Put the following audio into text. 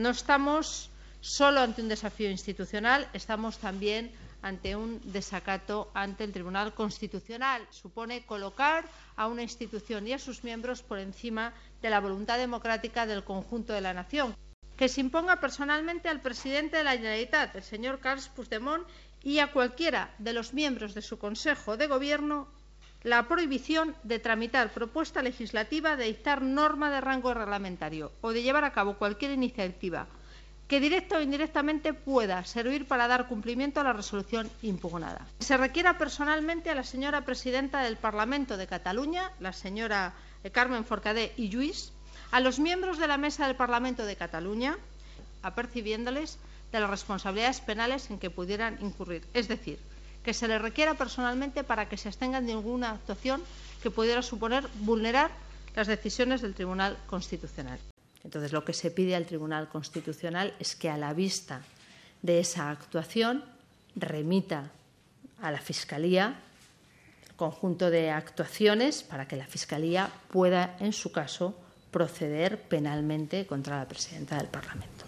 No estamos solo ante un desafío institucional, estamos también ante un desacato ante el Tribunal Constitucional. Supone colocar a una institución y a sus miembros por encima de la voluntad democrática del conjunto de la nación. Que se imponga personalmente al presidente de la Generalitat, el señor Carles Puigdemont, y a cualquiera de los miembros de su Consejo de Gobierno la prohibición de tramitar propuesta legislativa, de dictar norma de rango reglamentario o de llevar a cabo cualquier iniciativa que directa o indirectamente pueda servir para dar cumplimiento a la resolución impugnada. Se requiera personalmente a la señora presidenta del Parlamento de Cataluña, la señora Carmen Forcadell y Lluís, a los miembros de la Mesa del Parlamento de Cataluña, apercibiéndoles de las responsabilidades penales en que pudieran incurrir. Es decir, que se les requiera personalmente para que se abstengan de ninguna actuación que pudiera suponer vulnerar las decisiones del Tribunal Constitucional. Entonces, lo que se pide al Tribunal Constitucional es que, a la vista de esa actuación, remita a la Fiscalía el conjunto de actuaciones para que la Fiscalía pueda, en su caso, proceder penalmente contra la presidenta del Parlamento.